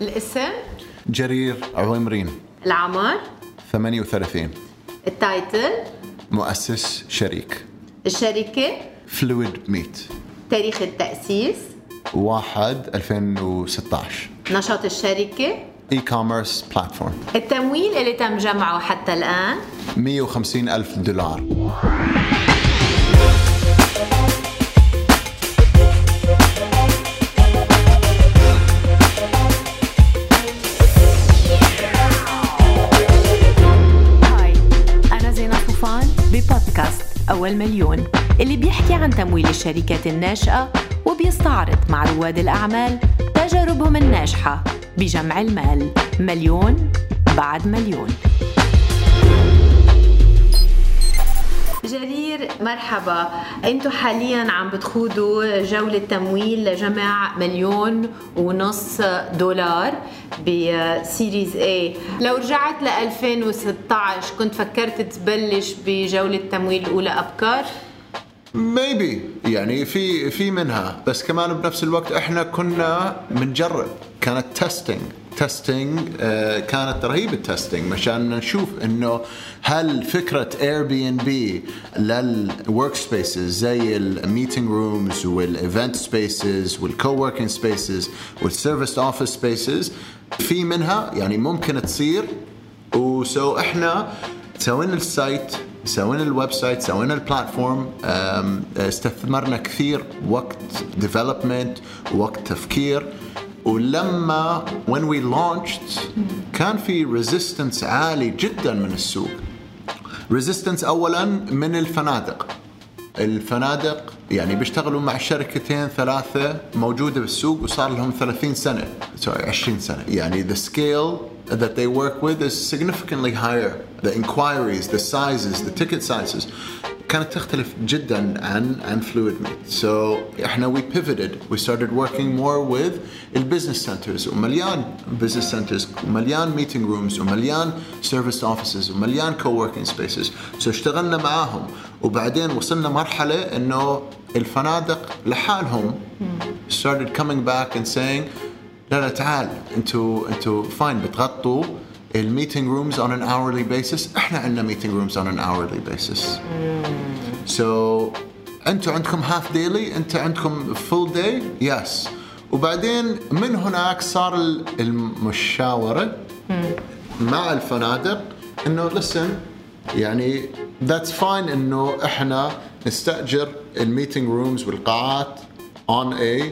الاسم؟ جرير عويمرين العمر 38 ال title؟ مؤسس شريك. الشركة؟ فلويد ميت تاريخ التأسيس؟ 1 2016 نشاط الشركة؟ e-commerce platform التمويل اللي تم جمعه حتى الآن؟ 150 ألف دولار. طوفان ببودكاست أول مليون اللي بيحكي عن تمويل الشركات الناشئة وبيستعرض مع رواد الأعمال تجاربهم الناجحة بجمع المال. مليون بعد مليون. جرير مرحبا. أنتم حاليا عم بتخوضوا جولة تمويل لجمع مليون ونص دولار بسيريز A. لو رجعت ل 2016 كنت فكرت تبلش بجولة تمويل الأولى أبكار؟ maybe يعني في في منها. بس كمان بنفس الوقت إحنا كنا بنجرب كانت testing testing كانت رهيبة ال testing مشان نشوف إنه هل فكرة Airbnb لل work spaces زي ال meeting rooms وال event spaces وال co-working spaces وال serviced office spaces في منها يعني ممكن تصير. و so إحنا سوينا ال site سوينا ال website سوينا ال platform استثمرنا كثير وقت development وقت تفكير. ولما when we launched كان في resistance عالي جدا من السوق. resistance اولا من الفنادق. الفنادق يعني بيشتغلوا مع شركتين ثلاثة موجودة بالسوق وصار لهم 30 سنة sorry 20 سنة. يعني the scale that they work with is significantly higher. The inquiries the sizes the ticket sizes. كانت تختلف جدا عن عن fluid meat so احنا we pivoted we started working more with البزنس centers ومليان business centers ومليان meeting rooms ومليان service offices ومليان co-working spaces so اشتغلنا معاهم وبعدين وصلنا مرحلة انه الفنادق لحالهم started coming back and saying لا لا تعال انتوا انتوا فاين بتغطوا الميتنج رومز on an hourly basis. إحنا عندنا meeting rooms on an hourly basis. So أنتوا عندكم half daily أنت عندكم full day yes وبعدين من هناك صار ال- المشاورة مع الفنادق إنه listen يعني that's fine إنه إحنا نستأجر ال meeting rooms والقاعات on a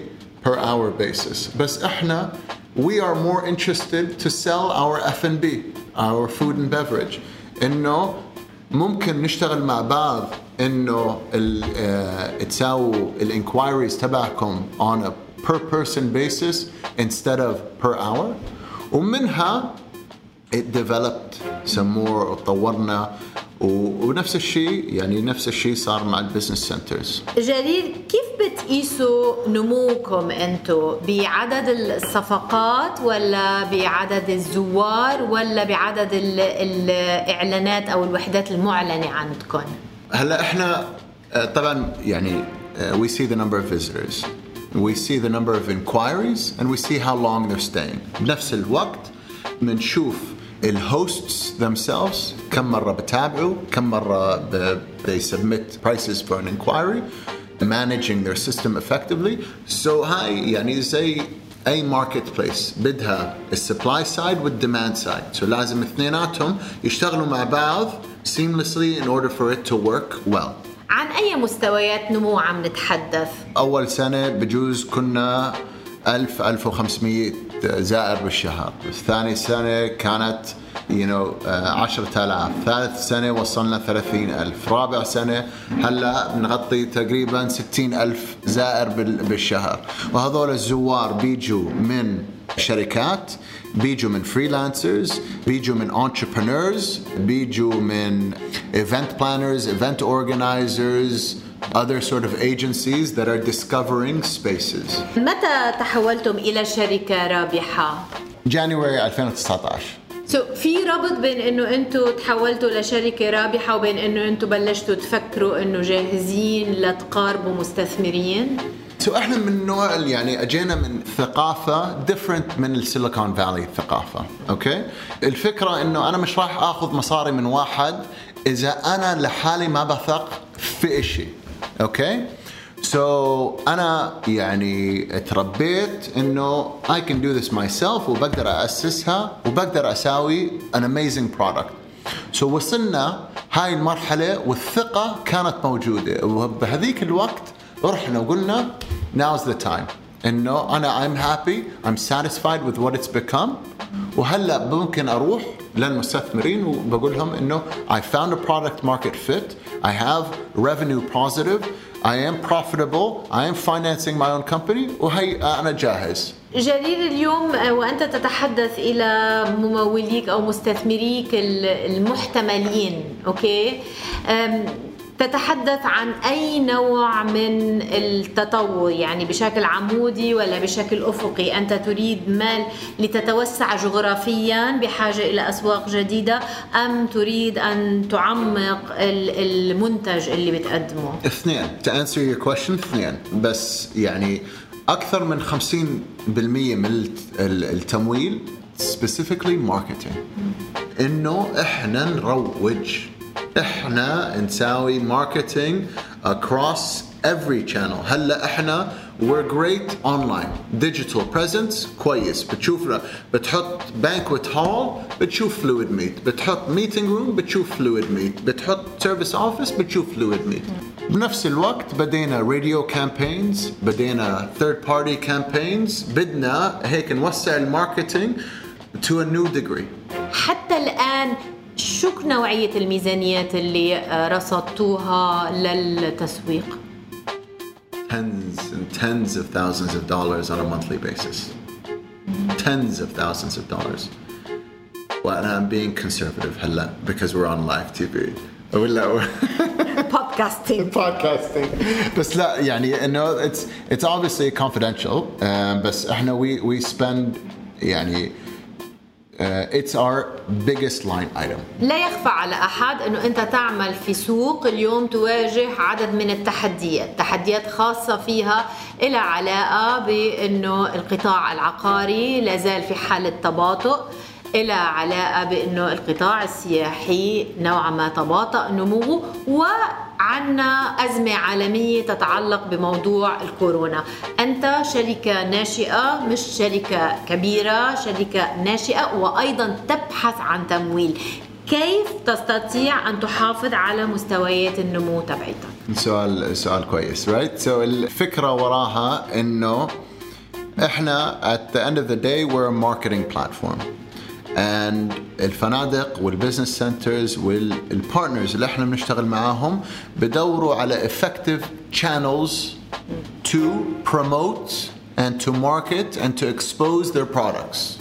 per hour basis. بس إحنا we are more interested to sell our F&B our food and beverage. إنه ممكن نشتغل مع بعض ال- آه، تساووا ال inquiries تبعكم on a per person basis instead of per hour. ومنها it developed some more وطورنا. و- ونفس الشيء يعني نفس الشيء صار مع ال business centers جرير كيف بتقيسوا نموكم أنتم بعدد الصفقات ولا بعدد الزوار ولا بعدد ال- الإعلانات أو الوحدات المعلنة عندكم؟ هلا إحنا آه، طبعا يعني آه، we see the number of visitors. We see the number of inquiries and we see how long they're staying. بنفس الوقت بنشوف ال hosts themselves كم مرة بتابعوا كم مرة ب- they submit prices for an inquiry. Managing their system effectively. So هاي يعني زي اي marketplace بدها ال supply side وال demand side so لازم اثنيناتهم يشتغلوا مع بعض seamlessly in order for it to work well. عن أي مستويات نمو عم نتحدث؟ أول سنة بجوز كنا 1000 1500 زائر بالشهر. ثاني سنة كانت you know, آه، 10000 ثالث سنة وصلنا 30000 رابع سنة هلأ بنغطي تقريبا 60000 زائر بال- بالشهر. وهذول الزوار بيجوا من شركات بيجوا من فريلانسرز بيجوا من entrepreneurs بيجوا من event planners event organizers other sort of agencies that are discovering spaces. متى تحولتم إلى شركة رابحة؟ January 2019 so so, في ربط بين إنه أنتم تحولتوا لشركه رابحة وبين إنه أنتم بلشتوا تفكروا إنه جاهزين لتقاربوا مستثمرين So so إحنا من نوع يعني أجينا من ثقافة different من ال Silicon Valley ثقافة okay الفكرة إنه أنا مش راح آخذ مصاري من واحد إذا أنا لحالي ما بثق في شيء okay so so, أنا يعني تربيت إنه I can do this myself وبقدر اسسها وبقدر أساوي an amazing product. so وصلنا هاي المرحلة والثقة كانت موجودة. وبهذيك الوقت رحنا وقلنا now's the time. إنه أنا I'm happy I'm satisfied with what it's become. وهلأ ممكن أروح للمستثمرين وبقول لهم إنه I found a product market fit. I have revenue positive. I am profitable. I am financing my own company. وهي أنا جاهز. جرير اليوم وأنت تتحدث إلى مموليك أو مستثمريك المحتملين أوكي؟ تتحدث عن أي نوع من التطور يعني بشكل عمودي ولا بشكل أفقي؟ أنت تريد مال لتتوسع جغرافيا بحاجة إلى أسواق جديدة أم تريد أن تعمق المنتج اللي بتقدمه؟ اثنين to answer your question اثنين. بس يعني أكثر من 50% من التمويل specifically marketing. إنه إحنا نروج احنا نساوي ماركتينج across every channel هلا احنا we're great online digital presence كويس بتشوف بتحط banquet hall بتشوف fluid meet بتحط meeting room بتشوف fluid meet بتحط service office بتشوف fluid meet بنفس الوقت بدينا radio campaigns بدينا third party campaigns بدنا هيك نوسع الماركتينج to a new degree حتى الآن شو نوعية الميزانيات اللي رصدتوها للتسويق؟ Tens and tens of thousands of dollars on a monthly basis. Tens of thousands of dollars. Well, I'm being conservative هلا because we're on live TV. ولا podcasting podcasting بس لا يعني انه it's it's obviously confidential um, بس إحنا we we spend يعني It's our biggest line item. لا يخفى على أحد أنه أنت تعمل في سوق اليوم تواجه عدد من التحديات، تحديات خاصة فيها لها علاقة بأنه القطاع العقاري لا زال في حالة تباطؤ، إلى علاقة بأنه القطاع السياحي نوعا ما تباطأ نموه وعنا أزمة عالمية تتعلق بموضوع الكورونا. أنت شركة ناشئة مش شركة كبيرة شركة ناشئة وأيضا تبحث عن تمويل. كيف تستطيع أن تحافظ على مستويات النمو تبعتك؟ سؤال سؤال كويس right so الفكرة وراها إنه إحنا at the end of the day we're a marketing platform. And الفنادق وال business centers وال partners اللي إحنا بنشتغل معاهم بدوروا على effective channels to promote and to market and to expose their products.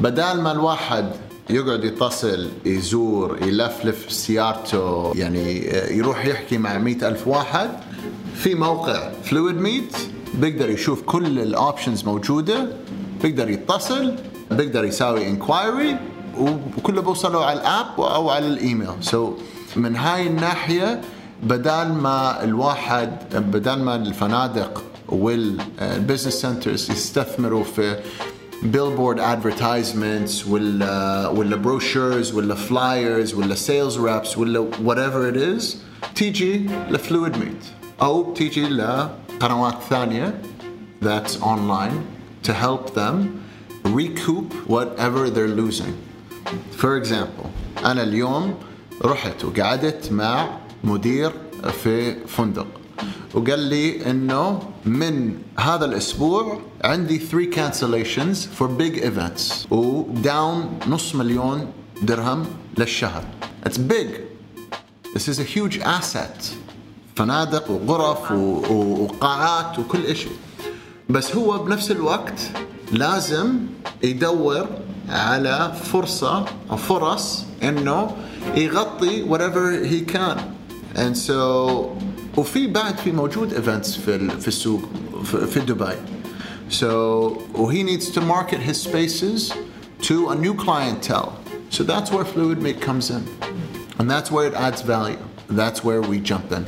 بدال ما الواحد يقعد يتصل يزور يلفلف سيارته يعني يروح يحكي مع مئة ألف واحد في موقع Floyd meet بيقدر يشوف كل ال options موجودة بيقدر يتصل بيقدر يساوي inquiry وكله بوصله على ال app أو على الإيميل. so من هاي الناحية بدال ما الواحد بدل ما الفنادق وال business centers يستثمروا في billboard advertisements ولا ولا brochures ولا flyers ولا sales reps ولا whatever it is تيجي لفلويد ميت. أو تيجي لقنوات ثانية that's online to help them recoup whatever they're losing. For example, أنا اليوم رحت وقعدت مع مدير في فندق وقال لي إنه من هذا الأسبوع عندي 3 cancellations for big events وداون نص مليون درهم للشهر. It's big. This is a huge asset. فنادق وغرف وقاعات وكل شيء. بس هو بنفس الوقت لازم يدور على فرصة أو فرص إنه يغطي whatever he can and so وفي بعد في موجود events في في السوق في دبي so he needs to market his spaces to a new clientele so that's where fluid make comes in and that's where it adds value that's where we jump in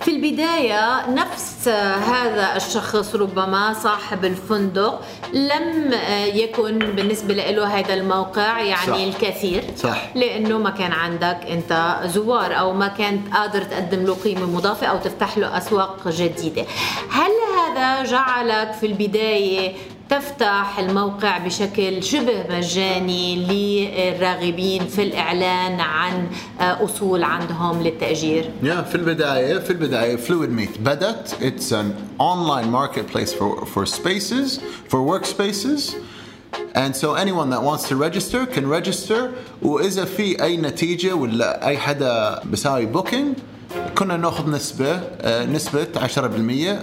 في البداية نفس هذا الشخص ربما صاحب الفندق لم يكن بالنسبة له هذا الموقع يعني صح. الكثير صح. لأنه ما كان عندك أنت زوار أو ما كنت قادر تقدم له قيمة مضافة أو تفتح له أسواق جديدة هل هذا جعلك في البداية تفتح الموقع بشكل شبه مجاني للراغبين في الإعلان عن آه، أصول عندهم للتأجير. Yeah, في البداية في البداية فلويد ميت بدت it's an online marketplace for, for spaces for workspaces. And so anyone that wants to register can register. وإذا في أي نتيجة ولا أي حدا بيساوي booking كنا نأخذ نسبة آه، نسبة 10%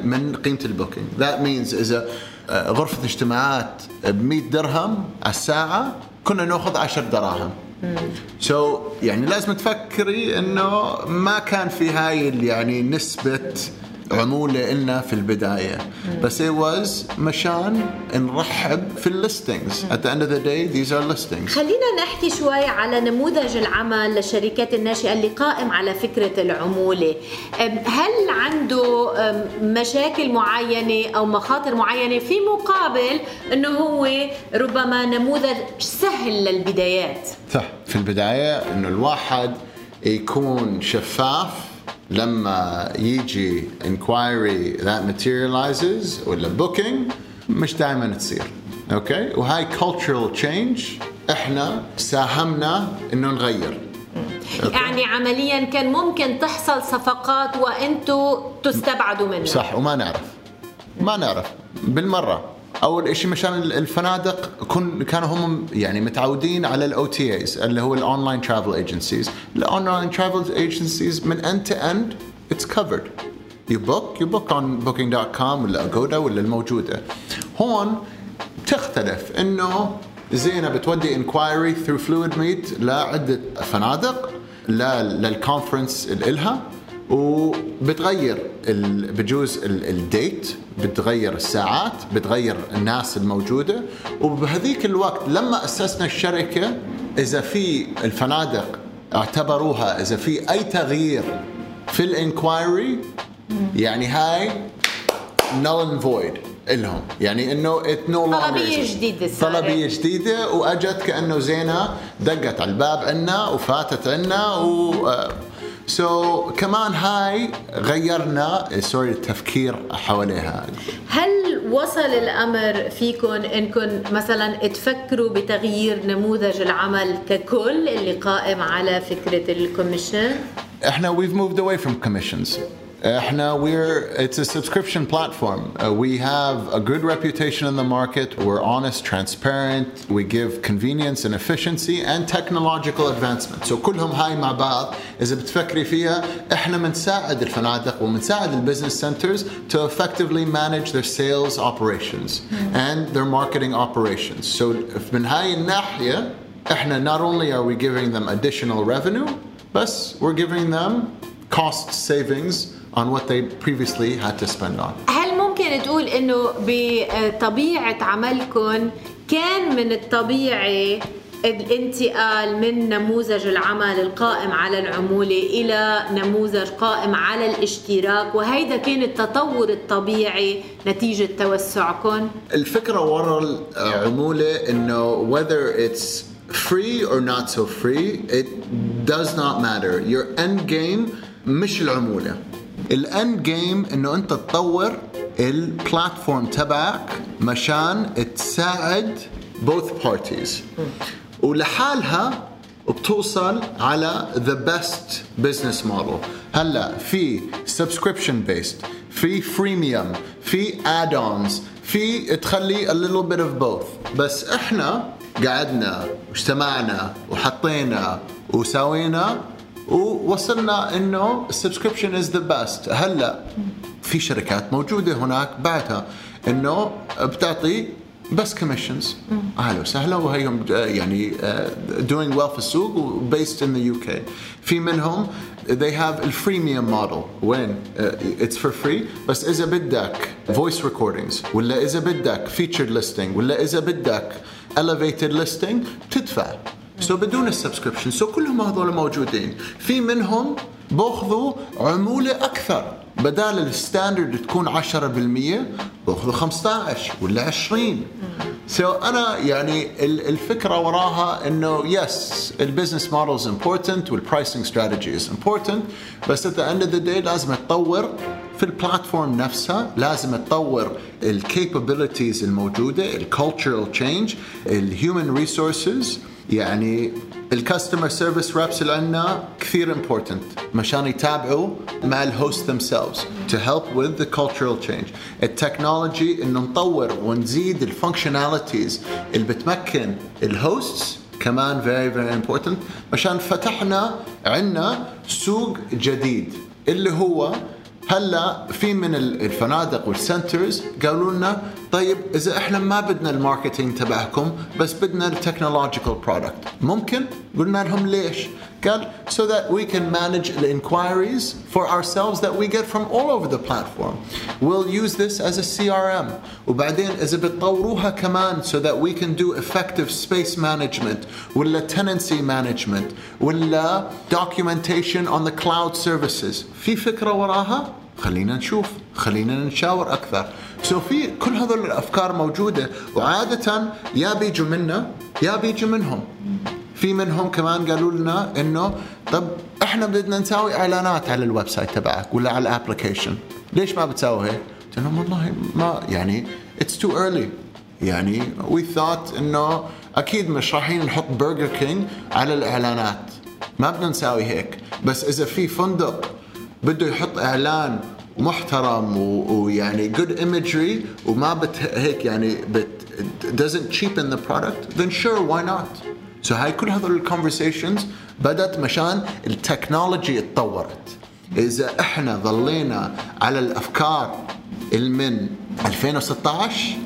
من قيمة ال booking. That means إذا غرفة اجتماعات ب 100 درهم على الساعة كنا نأخذ 10 دراهم. so, يعني لازم تفكري إنه ما كان في هاي يعني نسبة عمولة إلنا في البداية. بس it was مشان نرحب في ال listings at the end of the day these are listings. خلينا نحكي شوي على نموذج العمل للشركات الناشئة اللي قائم على فكرة العمولة هل عنده مشاكل معينة أو مخاطر معينة؟ في مقابل أنه هو ربما نموذج سهل للبدايات. صح. في البداية أنه الواحد يكون شفاف لما يجي inquiry that materializes ولا booking مش دائما تصير. أوكي وهاي cultural change إحنا ساهمنا إنه نغير. يعني عمليا كان ممكن تحصل صفقات وأنتم تستبعدوا منها. صح وما نعرف. ما نعرف. بالمرة. أول شيء مشان الفنادق كن كانوا هم يعني متعودين على ال OTAs اللي هو ال online travel agencies ال online travel agencies من end to end it's covered you book you book on Booking.com ولا اجودا ولا الموجودة. هون تختلف إنه زينه بتودي inquiry through فلويد ميت لعده فنادق لل conference إلها. وبتغير بجوز ال date بتغير الساعات بتغير الناس الموجودة. وبهذيك الوقت لما أسسنا الشركة إذا في الفنادق اعتبروها إذا في أي تغيير في ال inquiry يعني هاي null and void إلهم. يعني إنه it's new طلبية جديدة طلبية جديدة وأجت كأنه زينة دقت على الباب عنا وفاتت عنا و so, كمان هاي غيرنا. sorry التفكير حواليها. هل وصل الأمر فيكم إنكم مثلا تفكروا بتغيير نموذج العمل ككل اللي قائم على فكرة ال commission؟ إحنا we've moved away from commissions. احنا we're it's a subscription platform. Uh, we have a good reputation in the market. We're honest, transparent. We give convenience and efficiency and technological advancement. So كلهم هاي مع بعض إذا بتفكري فيها احنا بنساعد الفنادق وبنساعد البزنس centers to effectively manage their sales operations and their marketing operations. So من هاي الناحية احنا not only are we giving them additional revenue, but we're giving them cost savings on what they previously had to spend on. هل ممكن تقول إنه بطبيعة عملكم كان من الطبيعي الانتقال من نموذج العمل القائم على العمولة إلى نموذج قائم على الاشتراك وهيدا كان التطور الطبيعي نتيجة توسعكم الفكرة وراء العمولة إنه whether it's free or not so free it does not matter. Your end game مش العمولة. الاند جيم إنه أنت تطور البلاتفورم تبعك مشان تساعد both parties. ولحالها بتوصل على the best business model. هلأ في subscription based في freemium في add-ons في تخلي a little bit of both. بس إحنا قعدنا واجتمعنا وحطينا وسوينا ووصلنا إنه ال subscription is the best هلا في شركات موجودة هناك بعدها إنه بتعطي بس commissions أهلا وسهلا وهيهم يعني doing well في السوق based in the UK في منهم they have ال freemium model وين؟ it's for free بس إذا بدك voice recordings ولا إذا بدك featured listing ولا إذا بدك elevated listing تدفع. so بدون ال subscription. so كلهم هذول موجودين. في منهم باخذوا عمولة أكثر. بدال ال standard تكون 10% باخذوا 15 ولا 20 so أنا يعني الفكرة وراها إنه yes ال business model is important وال pricing strategy is important بس at end of the day لازم تطور في ال platform نفسها. لازم تطور ال capabilities الموجودة ال cultural change ال human resources يعني ال customer service reps اللي عندنا كثير important مشان يتابعوا مع ال hosts themselves to help with the cultural change. ال technology إنه نطور ونزيد ال functionalities اللي بتمكن ال hosts كمان very very important. مشان فتحنا عندنا سوق جديد. اللي هو هلا في من الفنادق وال centers قالوا لنا طيب إذا إحنا ما بدنا ال marketing تبعكم بس بدنا التكنولوجيكال برودكت ممكن؟ قلنا لهم ليش؟ قال so that we can manage the inquiries for ourselves that we get from all over the platform we'll use this as a CRM وبعدين اذا بتطوروها كمان so that we can do effective space management ولا tenancy management ولا documentation on the cloud services في فكره وراها خلينا نشوف خلينا نشاور اكثر سو في كل هذول الافكار موجوده وعاده يا بيجوا منا يا بيجوا منهم في منهم كمان قالوا لنا إنه طب إحنا بدنا نسوي إعلانات على ال website تبعك ولا على ال application ليش ما بتسوي هيك؟ قلت لهم والله ما يعني it's too early يعني وي ثوت إنه أكيد مش رايحين نحط برجر كينج على الإعلانات. ما بدنا نساوي هيك. بس إذا في فندق بده يحط إعلان محترم ويعني good imagery وما بت هيك يعني but doesn't cheapen the product then sure why not? So هاي كل هذول ال conversations بدت مشان ال technology اتطورت. إذا إحنا ظلينا على الأفكار من 2016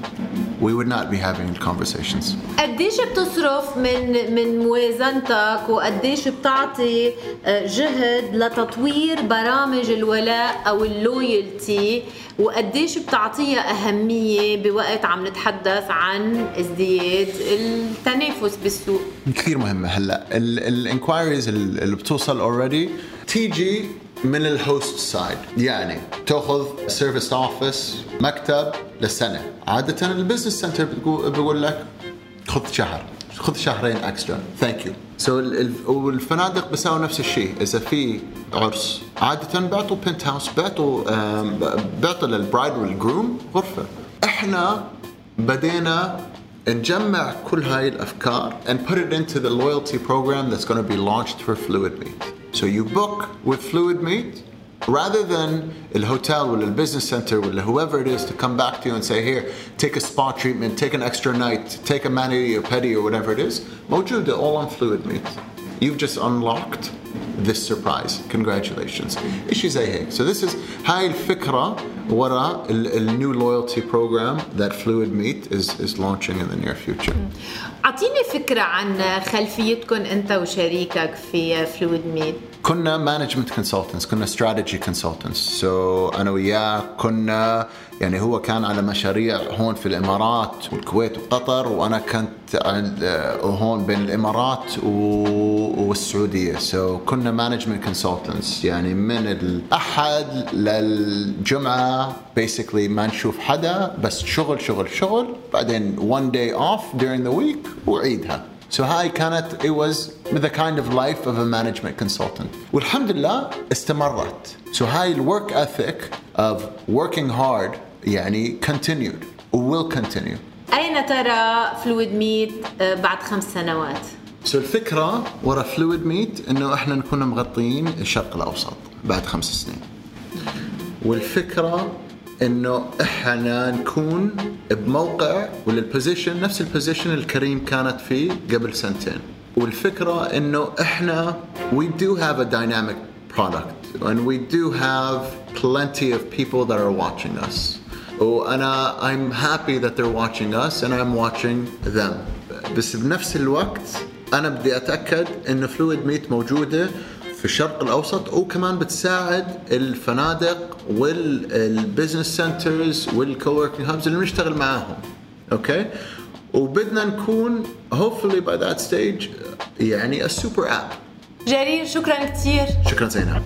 we would not be having conversations. قديش بتصرف من من موازنتك وقديش بتعطي آه، جهد لتطوير برامج الولاء أو ال loyalty؟ وقديش بتعطيها أهمية بوقت عم نتحدث عن ازدياد التنافس بالسوق؟ كثير مهمه هلأ. ال enquiries اللي بتوصل already تيجي من ال host side يعني تأخذ serviced office مكتب لسنه عادة ال business center بيقول لك خذ شهر. خذ شهرين extra thank you so والفنادق بيساوي نفس الشيء. إذا في عرس عادة بيعطوا penthouse بيعطوا بيعطوا لل bride وال groom غرفة. إحنا بدينا نجمع كل هاي الأفكار and put it into the loyalty program that's going to be launched for Fluid Meet. So you book with Fluid Meet rather than the hotel or the business center or whoever it is to come back to you and say, here, take a spa treatment, take an extra night, take a mani or pedi or whatever it is. Mojo, they're all on Fluid Meat. You've just unlocked this surprise. Congratulations. Ishi Zayhay. So this is Hayl Fikra وراء new loyalty program that Fluid Meat is is launching in the near future. أعطيني فكرة عن خلفيتكم أنت وشريكك في فلويد ميت. كنا مانجمنت كونسلتنتس كنا استراتيجي كونسلتنتس سو أنا وياه كنا يعني هو كان على مشاريع هون في الإمارات والكويت وقطر وأنا كنت هون بين الإمارات والسعودية so so كنا management consultants يعني من الأحد للجمعة basically ما نشوف حدا بس شغل شغل شغل بعدين one day off during the week وعيدها So هاي كانت it was the kind of life of a management consultant. والحمد لله استمرت. So هاي ال work ethic of working hard يعني continued will continue. أين ترى فلويد ميت بعد خمس سنوات؟ so so الفكرة ورا فلويد ميت إنه إحنا نكون مغطيين الشرق الأوسط بعد خمس سنين. والفكرة إنه إحنا نكون بموقع ولا ال position نفس ال position الكريم كانت فيه قبل سنتين والفكرة إنه إحنا we do have a dynamic product and we do have plenty of people that are watching us وأنا I'm happy that they're watching us and I'm watching them. بس بنفس الوقت أنا بدي أتأكد إنه فلويد ميت موجودة في الشرق الأوسط وكمان بتساعد الفنادق وال business centers وال coworking hubs اللي بنشتغل معاهم. okay وبدنا نكون hopefully by that stage يعني a super app. جرير شكرا كثير شكرا زينب.